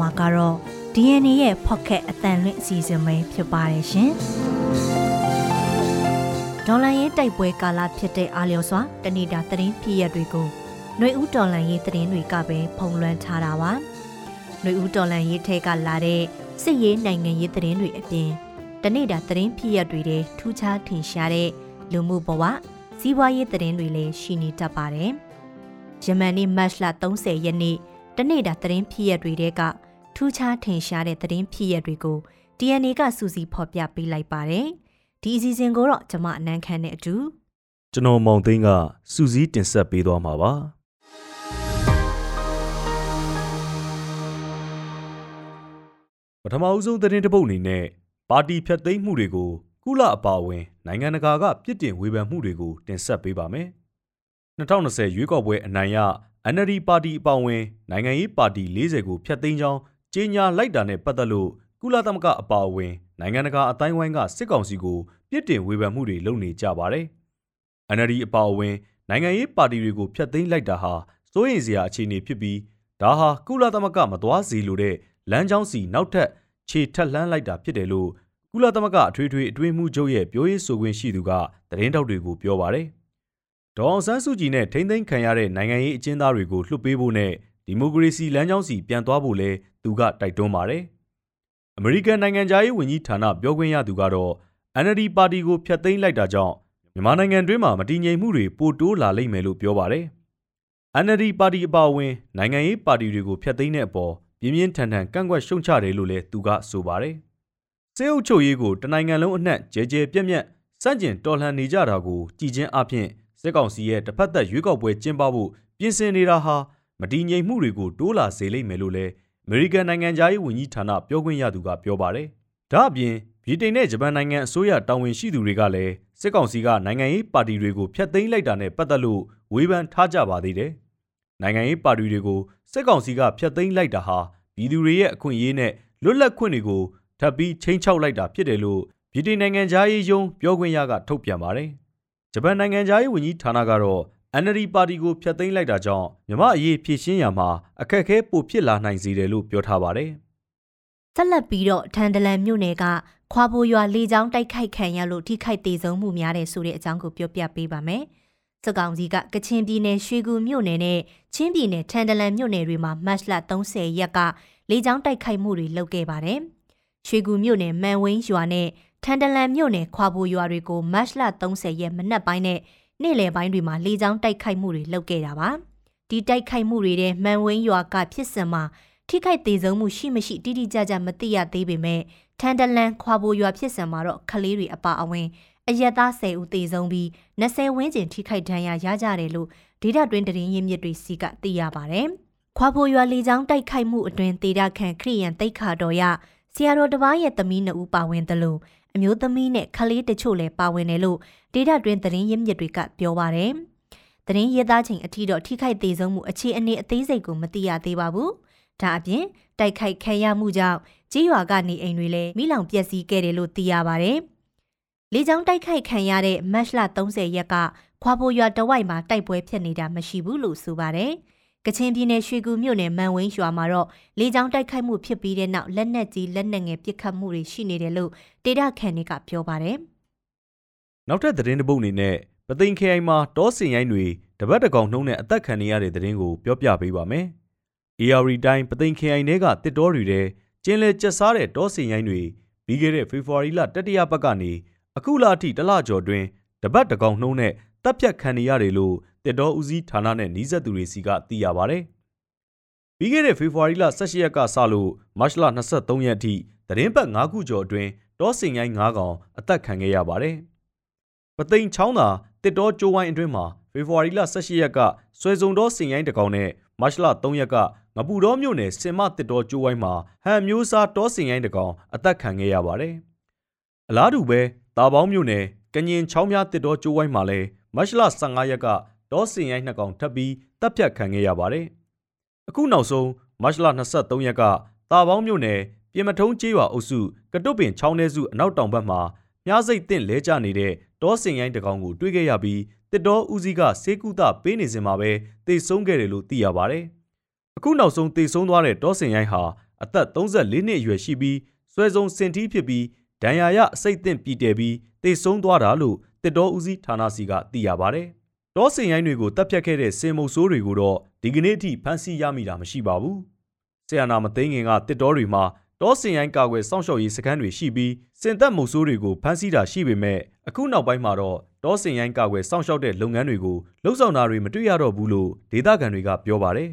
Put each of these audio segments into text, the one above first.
မှာကတော့ DNA ရဲ့ Pocket အတန်လွင့်အစီအစဉ်ပဲဖြစ်ပါတယ်ရှင်။ဒေါ်လာရေးတိုက်ပွဲကာလဖြစ်တဲ့အားလျော်စွာတဏိတာသတင်းဖြစ်ရတွေကိုຫນွေဦးဒေါ်လာရေးသတင်းတွေကပဲဖုံလွှမ်းထားတာပါ။ຫນွေဦးဒေါ်လာရေးထဲကလာတဲ့စစ်ရေးနိုင်ငံရေးသတင်းတွေအပြင်တနေ့တာသတင်းဖြစ်ရတွေတဲ့ထူးခြားထင်ရှားတဲ့လူမှုဘဝစီးပွားရေးသတင်းတွေလည်းရှိနေတတ်ပါတယ်။ယမန်နေ့မတ်လ30ရက်နေ့ တနေ့တာသတင်းဖြစ်ရတွေတဲ့ကထူးခြားထင်ရှားတဲ့သတင်းဖြစ်ရတွေကို DNA ကစူးစီးဖော်ပြပေးလိုက်ပါတယ်။ဒီအစီအစဉ်ကိုတော့ကျွန်မအနန်းခမ်းနဲ့အတူကျွန်တော်မောင်သိန်းကစူးစီးတင်ဆက်ပေးသွားမှာပါ။ပထမအဦးဆုံးသတင်းတစ်ပုဒ်အနေနဲ့ပါတီဖြတ်သိမ်းမှုတွေကိုကုလအပါအဝင်နိုင်ငံတကာကပြစ်တင်ဝေဖန်မှုတွေကိုတင်ဆက်ပေးပါမယ်။2020ရွေးကောက်ပွဲအနိုင်ရ NLD ပါတီအပါအဝင်နိုင်ငံရေးပါတီ40ကိုဖျက်သိမ်းကြောင်းကြေညာလိုက်တာနဲ့ပတ်သက်လို့ကုလသမဂ္ဂအပါအဝင်နိုင်ငံတကာအတိုင်းဝိုင်းကစစ်ကောင်စီကိုပြစ်တင်ဝေဖန်မှုတွေလုပ်နေကြပါတယ်။ NLD အပါအဝင်နိုင်ငံရေးပါတီတွေကိုဖျက်သိမ်းလိုက်တာဟာစိုးရိမ်စရာအခြေအနေဖြစ်ပြီးဒါဟာကုလသမဂ္ဂမသွားစီလိုတဲ့လမ်းကြောင်းစီနောက်ထပ်ခြေထက်လှမ်းလိုက်တာဖြစ်တယ်လို့ကုလသမဂ္ဂအထွေထွေအတွင်းမှုချုပ်ရဲ့ပြောရေးဆိုခွင့်ရှိသူကသတင်းတောက်တွေကိုပြောပါတယ်။ ဒေါအောင်ဆန်းစုကြည်နဲ့ထိမ့်သိမ်းခံရတဲ့နိုင်ငံရေးအကျဉ်းသားတွေကိုလွှတ်ပေးဖို့နဲ့ဒီမိုကရေစီလမ်းကြောင်းစီပြန်သွားဖို့လဲသူကတိုက်တွန်းပါတယ်။အမေရိကန်နိုင်ငံသားရေးဝန်ကြီးဌာနပြောခွင့်ရသူကတော့ NLD ပါတီကိုဖျက်သိမ်းလိုက်တာကြောင့်မြန်မာနိုင်ငံတွင်းမှာမတည်ငြိမ်မှုတွေပိုတိုးလာလိမ့်မယ်လို့ပြောပါတယ်။ NLD ပါတီအပါအဝင်နိုင်ငံရေးပါတီတွေကိုဖျက်သိမ်းတဲ့အပေါ်ပြင်းပြင်းထန်ထန်ကန့်ကွက်ရှုံချတယ်လို့လည်းသူကဆိုပါတယ်။စေအုပ်ချုပ်ရေးကိုတနိုင်ငံလုံးအနှံ့ကြဲကြဲပြက်ပြက်စန့်ကျင်တော်လှန်နေကြတာကိုကြည်ချင်းအဖြစ် စစ်ကောင်စီရဲ့တစ်ဖက်သက်ရွေးကောက်ပွဲကျင်းပဖို့ပြင်ဆင်နေတာဟာမတည်ငြိမ်မှုတွေကိုတိုးလာစေလိမ့်မယ်လို့လည်းအမေရိကန်နိုင်ငံသားရေးဝန်ကြီးဌာနပြောခွင့်ရသူကပြောပါတယ်။ဒါ့အပြင်ဗြိတိန်နဲ့ဂျပန်နိုင်ငံအစိုးရတာဝန်ရှိသူတွေကလည်းစစ်ကောင်စီကနိုင်ငံရေးပါတီတွေကိုဖျက်သိမ်းလိုက်တာနဲ့ပတ်သက်လို့ဝေဖန်ထားကြပါသေးတယ်။နိုင်ငံရေးပါတီတွေကိုစစ်ကောင်စီကဖျက်သိမ်းလိုက်တာဟာပြည်သူတွေရဲ့အခွင့်အရေးနဲ့လွတ်လပ်ခွင့်တွေကိုထပ်ပြီးချိန်ချောက်လိုက်တာဖြစ်တယ်လို့ဗြိတိန်နိုင်ငံသားရေးယုံပြောခွင့်ရကထုတ်ပြန်ပါတယ်။ ဂျပန်နိုင်ငံသားရေးဝန်ကြီးဌာနကတော့ NLD ပါတီကိုဖျက်သိမ်းလိုက်တာကြောင့်မြမအရေးဖြည့်ရှင်းရမှာအခက်အခဲပိုဖြစ်လာနိုင်စေတယ်လို့ပြောထားပါတယ်။ဆက်လက်ပြီးတော့ထန်တလန်မြို့နယ်ကခွာပိုရွာလေကြောင်းတိုက်ခိုက်ခံရလို့ထိခိုက်ဒေဆုံးမှုများတဲ့ဆိုတဲ့အကြောင်းကိုပြောပြပေးပါမယ်။စကောင်စီကကချင်ပြည်နယ်ရွှေကူမြို့နယ်နဲ့ချင်းပြည်နယ်ထန်တလန်မြို့နယ်တွေမှာမတ်လ30ရက်ကလေကြောင်းတိုက်ခိုက်မှုတွေလုပ်ခဲ့ပါတယ်။ရွှေကူမြို့နယ်မန်ဝင်းရွာနဲ့ ထန်တလန်မြို့နယ်ခွာပိုရွာတွေကိုမတ်လ30ရက်မနက်ပိုင်းနဲ့နေ့လယ်ပိုင်းတွေမှာလေကြောင်းတိုက်ခိုက်မှုတွေလုပ်ခဲ့တာပါ။ဒီတိုက်ခိုက်မှုတွေတဲ့မန်ဝင်းရွာကဖြစ်စဉ်မှာထိခိုက်သေးဆုံးမှုရှိမရှိတိတိကျကျမသိရသေးပေမဲ့ထန်တလန်ခွာပိုရွာဖြစ်စဉ်မှာတော့ကလေးတွေအပါအဝင်အရက်သား10ဦးသေဆုံးပြီး20ဝန်းကျင်ထိခိုက်ဒဏ်ရာရကြတယ်လို့ဒေတာတွင်တရင်ရင်းမြစ်တွေစီကသိရပါတယ်။ခွာပိုရွာလေကြောင်းတိုက်ခိုက်မှုအတွင်ဒေတာခန့်ခရီးရန်တိတ်ခါတော်ရဆရာတော်တပားရဲ့သမီးနှစ်ဦးပါဝင်တယ်လို့ အမျိုးသမီးနဲ့ခလေးတချို့လည်းပါဝင်တယ်လို့ဒေတာတွင်သတင်းရင်းမြစ်တွေကပြောပါတယ်။သတင်းရေးသားချိန်အထိတော့ထိခိုက်သေးဆုံးမှုအခြေအနေအသေးစိတ်ကိုမသိရသေးပါဘူး။ဒါအပြင်တိုက်ခိုက်ခံရမှုကြောင့်ကြီးရွာကနေအိမ်တွေလည်းမိလောင်ပျက်စီးခဲ့တယ်လို့သိရပါတယ်။လေကြောင်းတိုက်ခိုက်ခံရတဲ့မတ်လ30ရက်ကခွာပိုရွာတဝိုက်မှာတိုက်ပွဲဖြစ်နေတာမရှိဘူးလို့ဆိုပါတယ်။ ကချင်ပြည်နယ်ရွှေကူမြို့နယ်မန်ဝင်းရွာမှာတော့လေကြောင်းတိုက်ခိုက်မှုဖြစ်ပြီးတဲ့နောက်လက်နက်ကြီးလက်နက်ငယ်ပစ်ခတ်မှုတွေရှိနေတယ်လို့ဒေတာခန်တွေကပြောပါတယ်။နောက်ထပ်သတင်းတစ်ပုဒ်အနေနဲ့ပသိမ်ခရိုင်မှာတောစင်ရိုင်းတွေတပတ်တကောင်နှုံးနဲ့အသက်ခံနေရတဲ့သတင်းကိုပြောပြပေးပါမယ်။ AR တိုင်းပသိမ်ခရိုင်ထဲကတစ်တော်တွေထဲကျင်းလဲကျက်စားတဲ့တောစင်ရိုင်းတွေပြီးခဲ့တဲ့ဖေဖော်ဝါရီလတတိယပတ်ကနေအခုလအထိတလကျော်တွင်တပတ်တကောင်နှုံးနဲ့တပ်ဖြတ်ခံနေရတယ်လို့ တစ်တော်ဦးစီးဌာနနဲ့နှီးဆက်သူတွေစီကသိရပါဗျ။ပြီးခဲ့တဲ့ဖေဖော်ဝါရီလ18ရက်ကစလို့မတ်လ23ရက်အထိသတင်းပတ်9ခုကျော်အတွင်းတောစင်ရိုင်း9ကောင်အသက်ခံခဲ့ရပါတယ်။ပသိမ်ချောင်းသာတစ်တော်ကျိုးဝိုင်းအတွင်းမှာဖေဖော်ဝါရီလ18ရက်ကဆွဲစုံတော်စင်ရိုင်းတကောင်နဲ့မတ်လ3ရက်ကငပူတော်မြို့နယ်စင်မတစ်တော်ကျိုးဝိုင်းမှာဟန်မျိုးစားတောစင်ရိုင်းတကောင်အသက်ခံခဲ့ရပါတယ်။အလားတူပဲတာပေါင်းမြို့နယ်ကညင်ချောင်းများတစ်တော်ကျိုးဝိုင်းမှာလည်းမတ်လ15ရက်က တောစင်ရိုင်းနှစ်ကောင်ထပ်ပြီးတပ်ဖြတ်ခံခဲ့ရပါတယ်။အခုနောက်ဆုံးမတ်လ23ရက်ကတာပေါင်းမြို့နယ်ပြင်မထုံးကျေးရွာအုပ်စုကတုတ်ပင်ချောင်းထဲစုအနောက်တောင်ဘက်မှာမြားစိတ်တင့်လဲကျနေတဲ့တောစင်ရိုင်းတကောင်ကိုတွေ့ခဲ့ရပြီးတစ်တော်ဦးစီးကစေကုသပေးနေစဉ်မှာပဲတေဆုံးခဲ့တယ်လို့သိရပါတယ်။အခုနောက်ဆုံးတေဆုံးသွားတဲ့တောစင်ရိုင်းဟာအသက်34နှစ်အရွယ်ရှိပြီးဆွဲဆုံးစင်တီးဖြစ်ပြီးဒဏ်ရာရအစိတ်သင့်ပြည်တယ်ပြီးတိတ်ဆုံးသွားတာလို့တစ်တော်ဦးစီးဌာနစီကသိရပါဗျ။ တောစင်ရိုင်းတွေကိုတပ်ဖြတ်ခဲ့တဲ့စင်မုတ်ဆိုးတွေကိုတော့ဒီကနေ့အထိဖမ်းဆီးရမိတာမရှိပါဘူး။ဆီယနာမသိငင်ကတစ်တော်တွေမှာတောစင်ရိုင်းကာကွယ်စောင့်ရှောက်ရေးစခန်းတွေရှိပြီးစင်သက်မုတ်ဆိုးတွေကိုဖမ်းဆီးတာရှိပေမဲ့အခုနောက်ပိုင်းမှာတော့တောစင်ရိုင်းကာကွယ်စောင့်ရှောက်တဲ့လုပ်ငန်းတွေကိုလှုပ်ဆောင်တာတွေမတွေ့ရတော့ဘူးလို့ဒေသခံတွေကပြောပါတယ်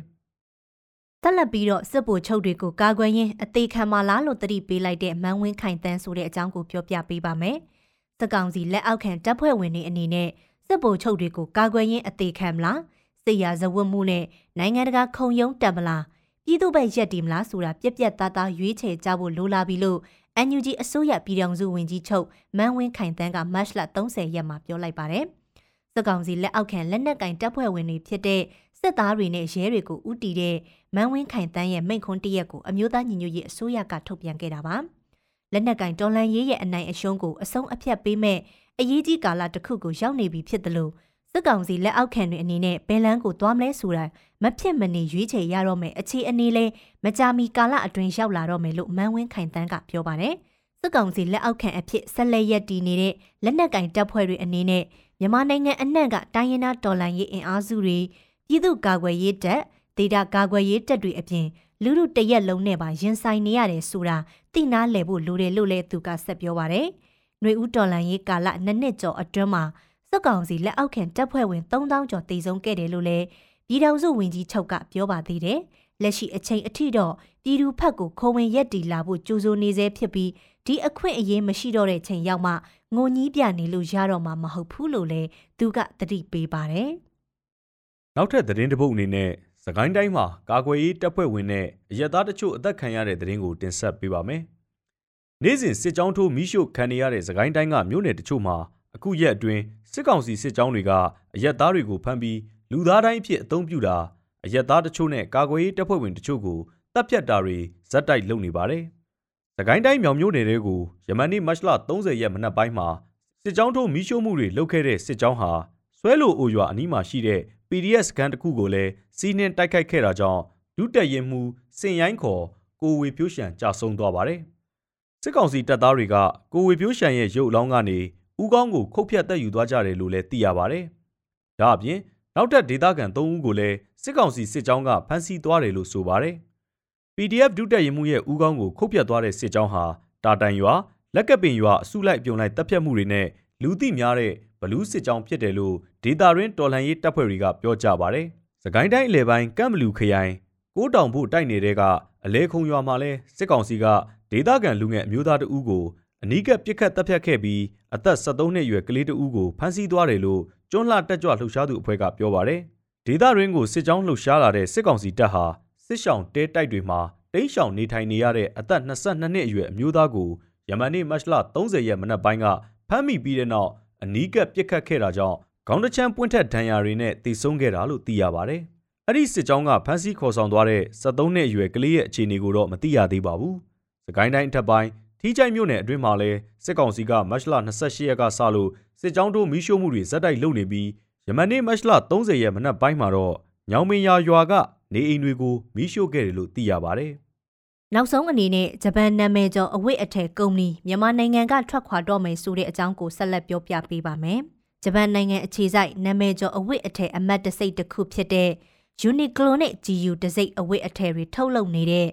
။တက်လက်ပြီးတော့စစ်ဗိုလ်ချုပ်တွေကိုကာကွယ်ရင်းအသေးခံမလားလို့တတိပေးလိုက်တဲ့မန်းဝင်းခိုင်တန်းဆိုတဲ့အကြောင်းကိုပြောပြပေးပါမယ်။စကောင်စီလက်အောက်ခံတပ်ဖွဲ့ဝင်တွေအနေနဲ့ စစ်ဗိုလ်ချုပ်တွေကိုကာကွယ်ရင်းအသေးခံမလားစစ်ရာဇဝတ်မှုနဲ့နိုင်ငံတကာခုံရုံးတက်မလားပြည်သူ့ဘက်ရက်တည်မလားဆိုတာပြက်ပြက်သားသားရွေးချယ်ကြဖို့လိုလာပြီလို့ NUG အစိုးရပြည်ထောင်စုဝန်ကြီးချုပ်မန်းဝင်းခိုင်တန်းကမတ်လ30ရက်မှာပြောလိုက်ပါတယ်။စစ်ကောင်စီလက်အောက်ခံလက်နက်ကင်တပ်ဖွဲ့ဝင်တွေဖြစ်တဲ့စစ်သားတွေနဲ့ရဲတွေကိုဥတီတဲ့မန်းဝင်းခိုင်တန်းရဲ့မိန့်ခွန်းတရက်ကိုအမျိုးသားညီညွတ်ရေးအစိုးရကထုတ်ပြန်ခဲ့တာပါ။လက်နက်ကင်တော်လန်ရေးရဲ့အနိုင်အရှုံးကိုအဆုံးအဖြတ်ပေးမဲ့ အရေးကြီးကာလတစ်ခုကိုရောက်နေပြီဖြစ်တယ်လို့စစ်ကောင်စီလက်အောက်ခံတွေအနေနဲ့ဘယ်လန်းကိုသွားမလဲဆိုတာမဖြစ်မနေရွေးချယ်ရတော့မယ်အခြေအနေလဲမကြာမီကာလအတွင်းရောက်လာတော့မယ်လို့မန်းဝင်းခိုင်တန်းကပြောပါတယ်စစ်ကောင်စီလက်အောက်ခံအဖြစ်ဆက်လက်ရက်တည်နေတဲ့လက်နက်ကင်တပ်ဖွဲ့တွေအနေနဲ့မြန်မာနိုင်ငံအနှံ့ကတိုင်းရင်းသားတော်လှန်ရေးအင်အားစုတွေပြည်သူ့ကာကွယ်ရေးတပ်ဒေတာကာကွယ်ရေးတပ်တွေအပြင်လူလူတရက်လုံးနဲ့ပါရင်ဆိုင်နေရတယ်ဆိုတာသိနာလည်ဖို့လိုတယ်လို့လည်းသူကဆက်ပြောပါတယ်။ ຫນွေဦးတော်လှန်ရေးကာလနှစ်နှစ်ကျော်အတွင်းမှာစစ်ကောင်စီလက်အောက်ခံတပ်ဖွဲ့ဝင်3000ကျော်တည်ဆုံခဲ့တယ်လို့လည်းပြည်ထောင်စုဝန်ကြီးချုပ်ကပြောပါသေးတယ်။လက်ရှိအချိန်အထိတော့ပြည်သူဖက်ကိုခိုးဝင်ရက်တီလာဖို့ကြိုးစိုးနေစေဖြစ်ပြီးဒီအခွင့်အရေးမရှိတော့တဲ့ချိန်ရောက်မှငိုကြီးပြနေလို့ရတော့မှာမဟုတ်ဘူးလို့လည်းသူကတတိပေးပါတယ်။နောက်ထပ်သတင်းတစ်ပုဒ်အနေနဲ့စကိုင်းတိုင်းမှာကာကွယ်ရေးတပ်ဖွဲ့ဝင်နဲ့အရက်သားတချို့အသက်ခံရတဲ့သတင်းကိုတင်ဆက်ပေးပါမယ်။ နေ့စဉ်စစ်ကြောင်းထိုးမိရှုခံရတဲ့စကိုင်းတိုင်းကမြို့နယ်တချို့မှာအခုရက်အတွင်းစစ်ကောင်စီစစ်ကြောင်းတွေကအရက်သားတွေကိုဖမ်းပြီးလူသားတိုင်းဖြစ်အသုံးပြုတာအရက်သားတချို့နဲ့ကာကွယ်ရေးတပ်ဖွဲ့ဝင်တချို့ကိုတပ်ဖြတ်တာတွေဇက်တိုက်လုပ်နေပါတယ်။သကိုင်းတိုင်းမြောင်မြို့နယ်တွေကိုယမန်နေ့မတ်လ30ရက်မနက်ပိုင်းမှာစစ်ကြောင်းထိုးမီးရှို့မှုတွေလုပ်ခဲ့တဲ့စစ်ကြောင်းဟာဆွဲလိုအိုရွာအနီးမှာရှိတဲ့ PDF စကန်တစ်ခုကိုလည်းစီးနှင်းတိုက်ခိုက်ခဲ့တာကြောင့်ဒုတက်ရင်မှုစင်ရိုင်းခေါ်ကိုဝေဖြိုးရှံကြာဆုံးသွားပါတယ်။ စစ်ကောင်စီတပ်သားတွေကကိုဝေဖြိုးရှံရဲ့ရုပ်အလောင်းကနေဦးကောင်းကိုခုတ်ဖြတ်တက်ယူသွားကြတယ်လို့လည်းသိရပါတယ်။ဒါအပြင်နောက်ထပ်ဒေသခံ3ဦးကိုလည်းစစ်ကောင်စီစစ်ကြောင်းကဖမ်းဆီးသွားတယ်လို့ဆိုပါတယ်။ PDF ဒုတက်ရင်မှုရဲ့ဦးကောင်းကိုခုတ်ဖြတ်သွားတဲ့စစ်ကြောင်းဟာတာတိုင်ရွာလက်ကပင်ရွာအစုလိုက်ပြုံလိုက်တပ်ဖြတ်မှုတွေနဲ့လူသိများတဲ့ဘလူးစစ်ကြောင်းဖြစ်တယ်လို့ဒေတာရင်းတော်လှန်ရေးတပ်ဖွဲ့တွေကပြောကြပါတယ်။စကိုင်းတိုင်းအလဲပိုင်းကမ်ဘလူခရိုင်ကိုးတောင်ဖို့တိုက်နေတဲ့ကအလဲခုံရွာမှာလဲစစ်ကောင်စီက ဒေသခံလူငယ်အမျိုးသားတဦးကိုအနီးကပ်ပြစ်ခတ်တပ်ဖြတ်ခဲ့ပြီးအသက်73နှစ်အရွယ်ကလေးတဦးကိုဖမ်းဆီးသွားတယ်လို့ကျွန်းလှတက်ကြွလှုပ်ရှားသူအဖွဲ့ကပြောပါတယ်။ဒေသရင်းကိုစစ်ကြောင်းလှုပ်ရှားလာတဲ့စစ်ကောင်စီတပ်ဟာစစ်ဆောင်တဲတိုက်တွေမှာတိန့်ရှောင်နေထိုင်နေရတဲ့အသက်22နှစ်အရွယ်အမျိုးသားကိုယမန်နေ့မတ်လ30ရက်မနက်ပိုင်းကဖမ်းမိပြီးတဲ့နောက်အနီးကပ်ပြစ်ခတ်ခဲ့တာကြောင့်ခေါင်းတချမ်းပွင့်ထက်ဒဏ်ရာတွေနဲ့တိတ်ဆုံးခဲ့တာလို့သိရပါတယ်။အဲ့ဒီစစ်ကြောင်းကဖမ်းဆီးခေါ်ဆောင်သွားတဲ့73နှစ်အရွယ်ကလေးရဲ့အခြေအနေကိုတော့မသိရသေးပါဘူး။စ ကိုင်းတိုင်းအထက်ပိုင်းထီးချိုင်မြို့နယ်အတွင်းမှာလည်းစစ်ကောင်စီကမတ်လ28ရက်ကစလို့စစ်ကြောင်းတို့မီးရှို့မှုတွေဇက်တိုက်လုပ်နေပြီးယမန်နေ့မတ်လ30ရက်မနက်ပိုင်းမှာတော့ညောင်မင်းရွာရွာကနေအိမ်တွေကိုမီးရှို့ခဲ့တယ်လို့သိရပါတယ်။နောက်ဆုံးအနေနဲ့ဂျပန်နာမည်ကျော်အဝိအထည်ကုမ္ပဏီမြန်မာနိုင်ငံကထွက်ခွာတော့မယ်ဆိုတဲ့အကြောင်းကိုဆက်လက်ပြောပြပေးပါမယ်။ဂျပန်နိုင်ငံအခြေစိုက်နာမည်ကျော်အဝိအထည်အမတ်တစိတ်တစ်ခုဖြစ်တဲ့ Uniqlo နဲ့ GU တစိတ်အဝိအထည်တွေထုတ်လုပ်နေတဲ့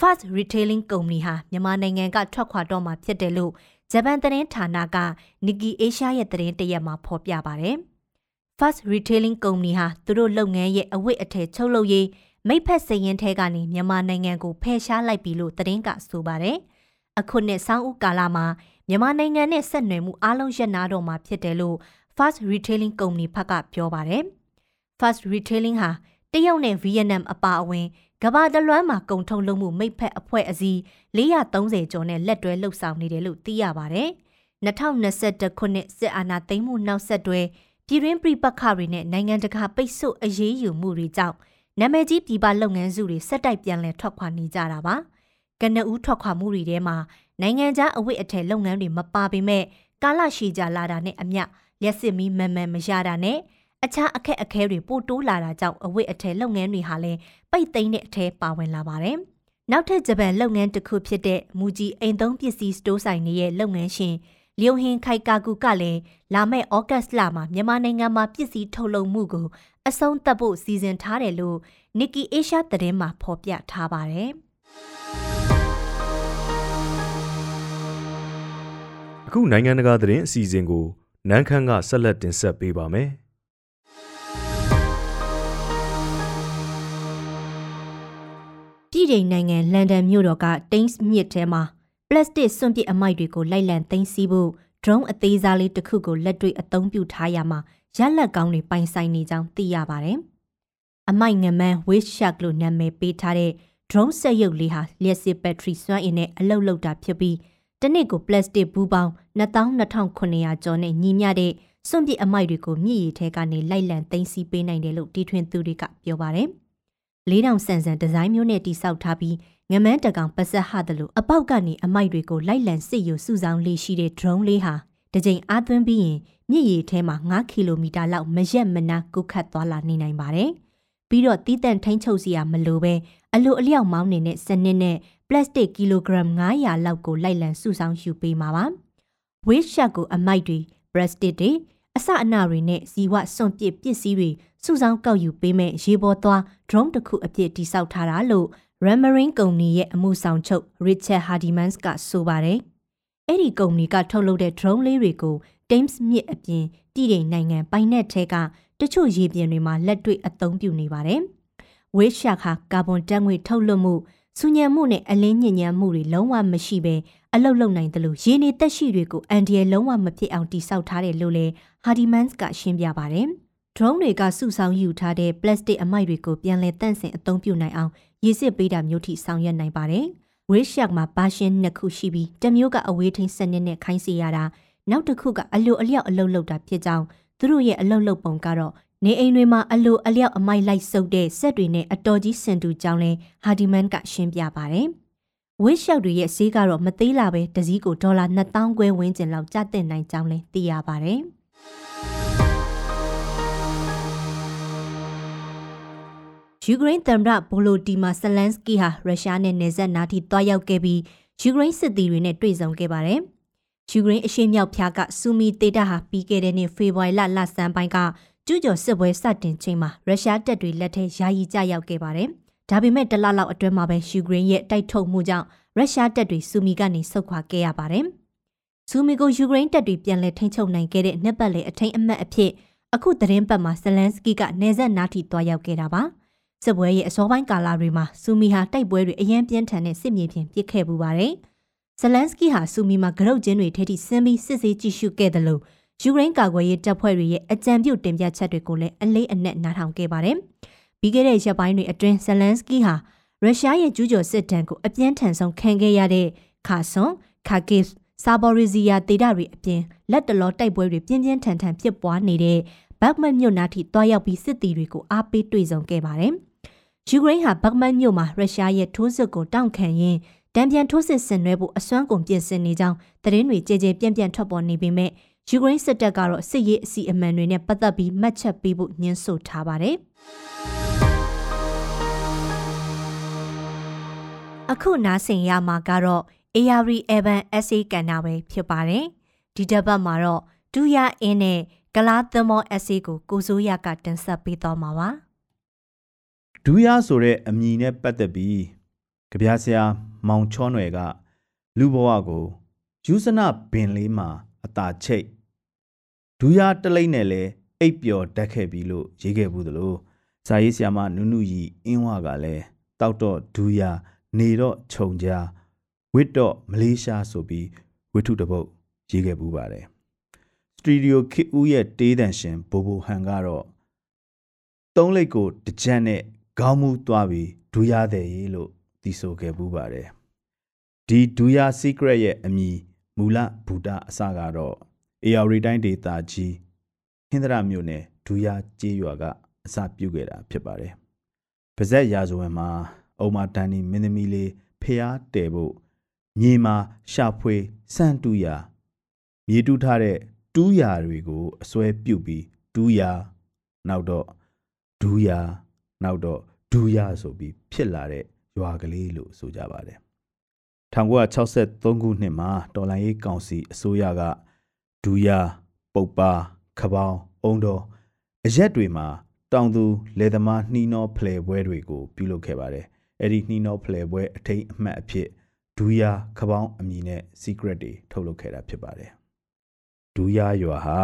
Fast Retailing ကုမ္ပဏီဟာမြန်မာနိုင်ငံကထွက်ခွာတော့မှာဖြစ်တယ်လို့ဂျပန်သတင်းဌာနက Nikkei Asia ရဲ့သတင်းတရက်မှာဖော်ပြပါတယ်။ Fast Retailing ကုမ္ပဏီဟာသူတို့လုပ်ငန်းရဲ့အဝတ်အထည်ချုပ်လုပ်ရေးမိဖက်စရင်ထဲကနေမြန်မာနိုင်ငံကိုဖယ်ရှားလိုက်ပြီလို့သတင်းကဆိုပါတယ်။အခုနှစ်ဆောင်းဦးကာလမှာမြန်မာနိုင်ငံနဲ့ဆက်နွယ်မှုအလုံးရပ်နာတော့မှာဖြစ်တယ်လို့ Fast Retailing ကုမ္ပဏီဘက်ကပြောပါတယ်။ Fast Retailing ဟာတရုတ်နဲ့ဗီယက်နမ်အပါအဝင် ကဘာတလွမ်းမှာကုံထုံလုံးမှုမိဖက်အဖွဲ့အစည်း430ကျော်နဲ့လက်တွဲလှုပ်ဆောင်နေတယ်လို့သိရပါဗျ။2021ခုနှစ်စစ်အာဏာသိမ်းမှုနောက်ဆက်တွဲပြည်တွင်းပြည်ပခါတွေနဲ့နိုင်ငံတကာပိတ်ဆို့အရေးယူမှုတွေကြောင့်နာမည်ကြီးပြည်ပလုပ်ငန်းစုတွေဆက်တိုက်ပြန်လည်ထွက်ခွာနေကြတာပါ။ကနဦးထွက်ခွာမှုတွေထဲမှာနိုင်ငံခြားအဝိအထည်လုပ်ငန်းတွေမပါပေမဲ့ကာလရှည်ကြာလာတာနဲ့အမျှလျှက်စစ်မီးမန်မှန်မရတာနဲ့အခြားအခက်အခဲတွေပိုတိုးလာတာကြောင့်အဝိအထည်လုပ်ငန်းတွေဟာလည်း ပိတ်သိမ်းတဲ့အထဲပါဝင်လာပါတယ်။နောက်ထပ်ဂျပန်လုပ်ငန်းတစ်ခုဖြစ်တဲ့မူကြီးအိမ်သုံးပစ္စည်းစတိုးဆိုင်ရဲ့လုပ်ငန်းရှင်လျုံဟင်ခိုက်ကာကူကလည်းလာမယ့်ဩဂတ်စ်လမှာမြန်မာနိုင်ငံမှာပစ္စည်းထုတ်လုပ်မှုကိုအဆုံးသတ်ဖို့စီစဉ်ထားတယ်လို့ Nikki Asia သတင်းမှာဖော်ပြထားပါတယ်။အခုနိုင်ငံတကာသတင်းအစီအစဉ်ကိုနန်းခမ်းကဆက်လက်တင်ဆက်ပေးပါမယ်။ ပြည်ထောင်နိုင်ငံလန်ဒန်မြို့တော်ကတိန်းစ်မြစ်ထဲမှာပလတ်စတစ်စွန့်ပစ်အမိုက်တွေကိုလိုက်လံသိမ်းဆည်းဖို့ drone အသေးစားလေးတစ်ခုကိုလက်တွေ့အသုံးပြုထားရမှာရလက်ကောင်းတွေပိုင်ဆိုင်နေကြောင်းသိရပါတယ်။အမိုက်ငမန်း Wish Shark လို့နာမည်ပေးထားတဲ့ drone စက်ရုပ်လေးဟာလျှက်စစ်ဘက်ထရီစွမ်းအင်နဲ့အလုပ်လုပ်တာဖြစ်ပြီးတနစ်ကိုပလတ်စတစ်ဘူးပေါင်း22,900ကျော်နဲ့ညီမျှတဲ့စွန့်ပစ်အမိုက်တွေကိုမြည်ရည်ထဲကနေလိုက်လံသိမ်းဆည်းပေးနိုင်တယ်လို့တီထွင်သူတွေကပြောပါတယ်။ လေးတောင်ဆန်ဆန်ဒီဇိုင်းမျိုးနဲ့တိစောက်ထားပြီးငမန်းတကောင်ပစက်ဟတယ်လို့အပေါက်ကနေအမိုက်တွေကိုလိုက်လံစစ်ယူစုဆောင်လေးရှိတဲ့ drone လေးဟာတစ်ကြိမ်အားသွင်းပြီးရင်မြစ်ရည်ထဲမှာ9ကီလိုမီတာလောက်မရက်မနာကုတ်ခတ်သွားလာနေနိုင်ပါတယ်။ပြီးတော့တီးတန့်ထိန်းချုပ်စီရမလိုပဲအလိုအလျောက်မောင်းနေတဲ့စနစ်နဲ့ပလတ်စတစ်ကီလိုဂရမ်900လောက်ကိုလိုက်လံစုဆောင်ယူပေးမှာပါ။ဝေးရှက်ကိုအမိုက်တွေပလတ်စတစ်တွေအစအနတွေနဲ့ဇီဝစွန့်ပစ်ပစ္စည်းတွေ စုဆောင်ကောက်ယူပေးမဲ့ရေပေါ်သွား drone တစ်ခုအပြည့်တိစောက်ထားတာလို့ Ramarin ကုမ္ပဏီရဲ့အမှုဆောင်ချုပ် Richard Hardimans ကဆိုပါတယ်။အဲ့ဒီကုမ္ပဏီကထုတ်လုပ်တဲ့ drone လေးတွေကို Thames မြစ်အပြင်ပြည်ထောင်နိုင်ငံပိုင်နက်ထဲကတချို့ရေပြင်တွေမှာလက်တွေ့အသုံးပြုနေပါတယ်။ Wave Shark ဟာကာဗွန်ဓာတ်ငွေထုတ်လွှတ်မှုဆူညံမှုနဲ့အလင်းညဉ့်ညံမှုတွေလုံးဝမရှိဘဲအလုတ်လုံနိုင်တယ်လို့ရေနေတက်ရှိတွေကိုအန်ဒီယလုံးဝမဖြစ်အောင်တိစောက်ထားတယ်လို့လည်း Hardimans ကရှင်းပြပါတယ်။ drone တွေကစုဆောင်ယူထားတဲ့ plastic အမိုက်တွေကိုပြန်လည်တန့်စင်အသုံးပြုနိုင်အောင်ရေစစ်ပေးတာမျိုးထိဆောင်ရွက်နိုင်ပါတယ်။ Wave Shark မှာပါရှင်နှစ်ခုရှိပြီးတစ်မျိုးကအဝေးထိန်းစနစ်နဲ့ခိုင်းစေရတာနောက်တစ်ခုကအလိုအလျောက်အလုတ်လုတ်တာဖြစ်ကြောင်းသူတို့ရဲ့အလုတ်လုတ်ပုံကတော့နေအိမ်တွေမှာအလိုအလျောက်အမိုက်လိုက်စုပ်တဲ့ဆက်တွေနဲ့အတော်ကြီးစင်တူကြောင်းလဲဟာဒီမန်ကရှင်းပြပါတယ်။ဝစ်ရှောက်တွေရဲ့ဈေးကတော့မသေးလာပဲတစည်းကိုဒေါ်လာ2000ကျွဲဝန်းကျင်လောက်ကျသင့်နိုင်ကြောင်းလဲသိရပါတယ်။ ယူကရိန်းသမ္မတဘိုလိုဒီမာဆလန်စကီဟာရုရှားနဲ့နယ်စပ်နားထိတွားရောက်ခဲ့ပြီးယူကရိန်းစစ်သည်တွေနဲ့တွေ့ဆုံခဲ့ပါတယ်။ယူကရိန်းအရှေ့မြောက်ဖြားကစူမီတေတာဟာပြီးခဲ့တဲ့နှစ်ဖေဖော်ဝါရီလလဆန်းပိုင်းကကျူးကျော်စစ်ပွဲစတင်ချိန်မှာရုရှားတပ်တွေလက်ထဲယာယီကျရောက်ခဲ့ပါတယ်။ဒါပေမဲ့တလလောက်အတွင်းမှာပဲယူကရိန်းရဲ့တိုက်ထုတ်မှုကြောင့်ရုရှားတပ်တွေစူမီကနေဆုတ်ခွာခဲ့ရပါတယ်။စူမီကိုယူကရိန်းတပ်တွေပြန်လည်ထိန်းချုပ်နိုင်ခဲ့တဲ့နှစ်ပတ်လည်အထိန်အမှတ်အဖြစ်အခုသတင်းပတ်မှာဇလန်စကီကနေဆက်နားထိတွားရောက်ခဲ့တာပါ။ စစ်ပွဲရဲ့အစောပိုင်းကာလတွေမှာစူမီဟာတိုက်ပွဲတွေအရင်ပြင်းထန်တဲ့စစ်မြေပြင်ပစ်ခဲ့ပူပါတယ်။ဇလန်စကီဟာစူမီမှာကရုတ်ကျင်းတွေထဲထိဆင်းပြီးစစ်ဆေးကြည့်ရှုခဲ့တယ်လို့ယူကရိန်းကာကွယ်ရေးတပ်ဖွဲ့တွေရဲ့အကြံပြုတင်ပြချက်တွေကိုလည်းအလေးအနက်နားထောင်ခဲ့ပါတယ်။ပြီးခဲ့တဲ့ရက်ပိုင်းတွေအတွင်းဇလန်စကီဟာရုရှားရဲ့ကျူးကျော်စစ်တမ်းကိုအပြင်းထန်ဆုံးခံခဲ့ရတဲ့ခါဆွန်ခါကစ်ဆာဘော်ရီဇီယာဒေတာတွေအပြင်လက်တလောတိုက်ပွဲတွေပြင်းပြင်းထန်ထန်ဖြစ်ပွားနေတဲ့ဘက်မတ်မြို့နားထိတွားရောက်ပြီးစစ်တီတွေကိုအားပေးတွေ့ဆုံခဲ့ပါတယ်။ ယူကရိန်းဟာဘက်မတ်မြို့မှာရုရှားရဲ့ထိုးစစ်ကိုတောင့်ခံရင်းတံပြန်ထိုးစစ်ဆင်နွှဲဖို့အစွမ်းကုန်ပြင်ဆင်နေကြောင်းသတင်းတွေကြဲကြဲပြန့်ပြန့်ထွက်ပေါ်နေပေမဲ့ယူကရိန်းစစ်တပ်ကတော့စစ်ရေးအစီအမံတွေနဲ့ပတ်သက်ပြီးမှတ်ချက်ပေးဖို့ညှင်းဆိုထားပါတယ်။အခုနားဆင်ရမှာကတော့ ARI Evan SA ကန်နာပဲဖြစ်ပါတယ်။ဒီတစ်ပတ်မှာတော့ဒူရအင်းနဲ့ကလားသမော SA ကိုကိုစိုးရကတင်ဆက်ပေးတော့မှာပါ။ ဒူရဆိုတဲ့အမည်နဲ့ပတ်သက်ပြီးကြပြဆရာမောင်ချောနွယ်ကလူဘဝကိုယူဇနာဘင်လေးမှာအตาချိတ်ဒူးရတလိမ့်နဲ့လဲအိပ်ပျော်တတ်ခဲ့ပြီလို့ရေးခဲ့ဘူးသလိုဇာရေးဆရာမနုနုကြီးအင်းဝကလည်းတောက်တော့ဒူးရနေတော့ခြုံကြားဝစ်တော့မလေးရှားဆိုပြီးဝိထုတပုတ်ရေးခဲ့ဘူးပါတယ်စတူဒီယိုခစ်ဦးရဲ့တေးတန်ရှင်ဘိုဘိုဟန်ကတော့သုံးလိတ်ကိုတကြက်နဲ့ ခေါင်းမူသွားပြီးဒူးရတဲ့ရေးလို့သိဆိုခဲ့ဘူးပါတယ်ဒီဒူးရ secret ရဲ့အမည်မူလဘူတာအစကတော့အေယာရီတိုင်းဒေသကြီးဟင်္ဒရမြို့နယ်ဒူယာကျေးရွာကအစပြုခဲ့တာဖြစ်ပါတယ်။ပါဇက်ရာဇဝင်မှာအုံမာတန်နီမင်းသမီးလေးဖျားတဲဖို့မြေမှာရှာဖွေစန့်တူရာမြေတူးထားတဲ့တူးရာတွေကိုအစွဲပြုတ်ပြီးတူးရာနောက်တော့ဒူးရာ နောက်တော့ဒူးရာဆိုပြီးဖြစ်လာတဲ့ရွာကလေးလို့ဆိုကြပါတယ်1963ခုနှစ်မှာတော်လိုင်းရေးကောင်စီအစိုးရကဒူယာပုတ်ပါခပောင်းအုံတော်အရက်တွေမှာတောင်သူလယ်သမားနှီးနှောဖလှယ်ပွဲတွေကိုပြုလုပ်ခဲ့ပါတယ်အဲ့ဒီနှီးနှောဖလှယ်ပွဲအထိန်အမှတ်အဖြစ်ဒူယာခပောင်းအမည်နဲ့ secret တွေထုတ်လုပ်ခဲ့တာဖြစ်ပါတယ်ဒူယာရွာဟာ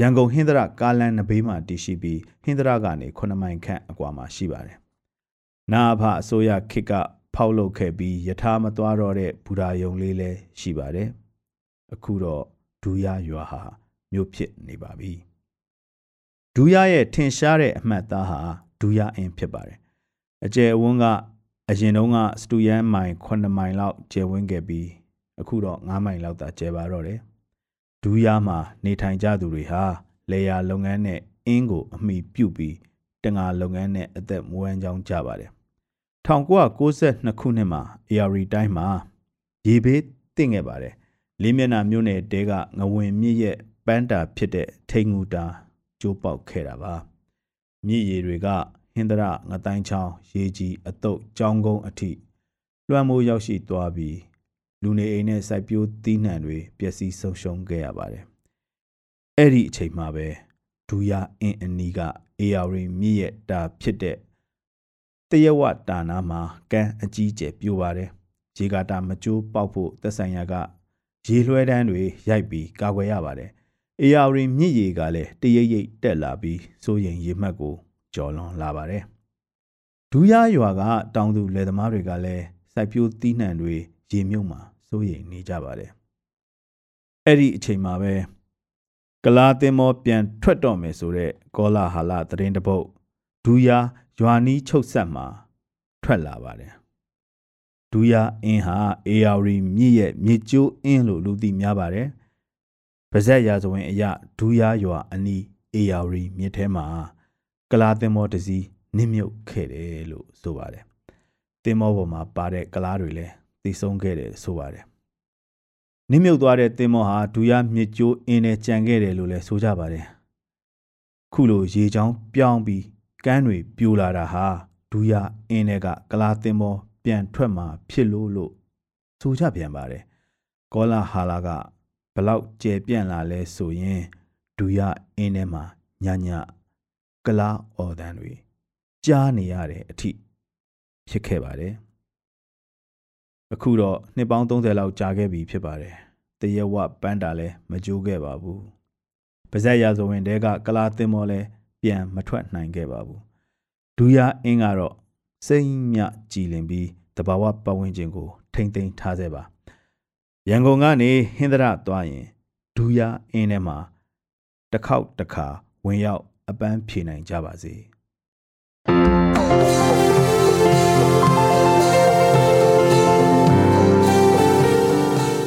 ရန်ကုန်ဟင်္ဒရကားလန်နဘေးမှာတည်ရှိပြီးဟင်္ဒရကနေ9မိုင်ခန့်အကွာမှာရှိပါတယ်နာအဖအစိုးရခေတ်ကဖောက်လုပ်ခဲ့ပြီးယထာမသွားတော့တဲ့ဘူရာယုံလေးလည်းရှိပါတယ်အခုတော့ဒူယာရွာဟာမြို့ဖြစ်နေပါပြီဒူယာရဲ့ထင်ရှားတဲ့အမှတ်သားဟာဒူယာအင်းဖြစ်ပါတယ်အကျယ်အဝန်းကအရင်တုန်းကစတူယန်မိုင်9မိုင်လောက်ကျယ်ဝန်းခဲ့ပြီးအခုတော့9မိုင်လောက်သာကျယ်ပါတော့တယ် ဒူးယားမှာနေထိုင်ကြသူတွေဟာလေယာလုပ်ငန်းနဲ့အင်းကိုအမိပြုတ်ပြီးတငါလုပ်ငန်းနဲ့အသက်မွေးကြောင်းကြပါတယ်1992ခုနှစ်မှာ ARI တိုင်းမှာရေဘေးတင့်ခဲ့ပါတယ်လေးမျက်နှာမြို့နယ်တဲကငဝင်မြစ်ရဲ့ပန်းတာဖြစ်တဲ့ထိန်ငူတာကျိုးပေါက်ခဲ့တာပါမြစ်ရေတွေကဟင်္ဒရငတိုင်းချောင်းရေကြီးအတုတ်ကြောင်းကုန်းအထိလွှမ်းမိုးရောက်ရှိသွားပြီး လူနေအိမ်နဲ့စိုက်ပျိုးသီးနှံတွေပျက်စီးဆုံးရှုံးခဲ့ရပါတယ်။အဲ့ဒီအချိန်မှာပဲဒူယာအင်းအနီးက AR မြစ်ရဲ့တာဖြစ်တဲ့တရဝတာနာမှာကန်းအကြီးကျယ်ပြိုပါတယ်။ရေကာတာမကျိုးပေါက်ဖို့သက်ဆိုင်ရာကရေလွှဲတန်းတွေရိုက်ပြီးကာကွယ်ရပါတယ်။ AR မြစ်ရေကလည်းတရိပ်ရိပ်တက်လာပြီးစိုးရင်ရေမှတ်ကိုကျော်လွန်လာပါတယ်။ဒူးရရွာကတောင်သူလယ်သမားတွေကလည်းစိုက်ပျိုးသီးနှံတွေရေမြုပ်မှာ စိုးရိမ်နေကြပါတယ်။အဲ့ဒီအချိန်မှာပဲကလာတင်မောပြန်ထွက်တော့မယ်ဆိုတဲ့ကောလာဟာလသတင်းတပုတ်ဒူးရရွာနီးချုပ်ဆက်မှာထွက်လာပါတယ်။ဒူးရအင်းဟာ AR မြစ်ရဲ့မြစ်ကျိုးအင်းလို့လူသိများပါတယ်။ဗဇက်ရာဇဝင်အရဒူးရရွာအနီး AR မြစ်ထဲမှာကလာတင်မောတစည်းနစ်မြုပ်ခဲ့တယ်လို့ဆိုပါတယ်တင်မောပေါ်မှာပါတဲ့ကလားတွေလည်း သိဆုံးခဲ့တယ်ဆိုပါတယ်နစ်မြုပ်သွားတဲ့တင်မောဟာဒူရမြစ်ကျိုးအင်းနဲ့ကြံခဲ့တယ်လို့လည်းဆိုကြပါတယ်ခုလိုရေချောင်းပြောင်းပြီးကမ်းတွေပြိုလာတာဟာဒူရအင်းတွေကကလားတင်မောပြန်ထွက်มาဖြစ်လို့လို့ဆိုကြပြန်ပါတယ်ကောလာဟာလာကဘလောက်ကျယ်ပြန့်လာလဲဆိုရင်ဒူရအင်းထဲမှာညညကလားအော်တန်တွေကြားနေရတဲ့အထိဖြစ်ခဲ့ပါတယ် အခုတော့နှစ်ပေါင်း30လောက်ကြာခဲ့ပြီဖြစ်ပါတယ်တရဝပန်းတာလည်းမကြိုးခဲ့ပါဘူးပါဇက်ရာဇဝင်တဲကကလာတင်မောလည်းပြန်မထွက်နိုင်ခဲ့ပါဘူးဒူယာအင်းကတော့စိမ့်မြကြည်လင်ပြီးတဘာဝပတ်ဝန်းကျင်ကို ထိမ့်သိမ်းထားစေပါရန်ကုန်ကနေဟင်္ဒရသွားရင်ဒူယာအင်းထဲမှာတစ်ခေါက်တစ်ခါဝင်ရောက်အပန်းဖြေနိုင်ကြပါစေ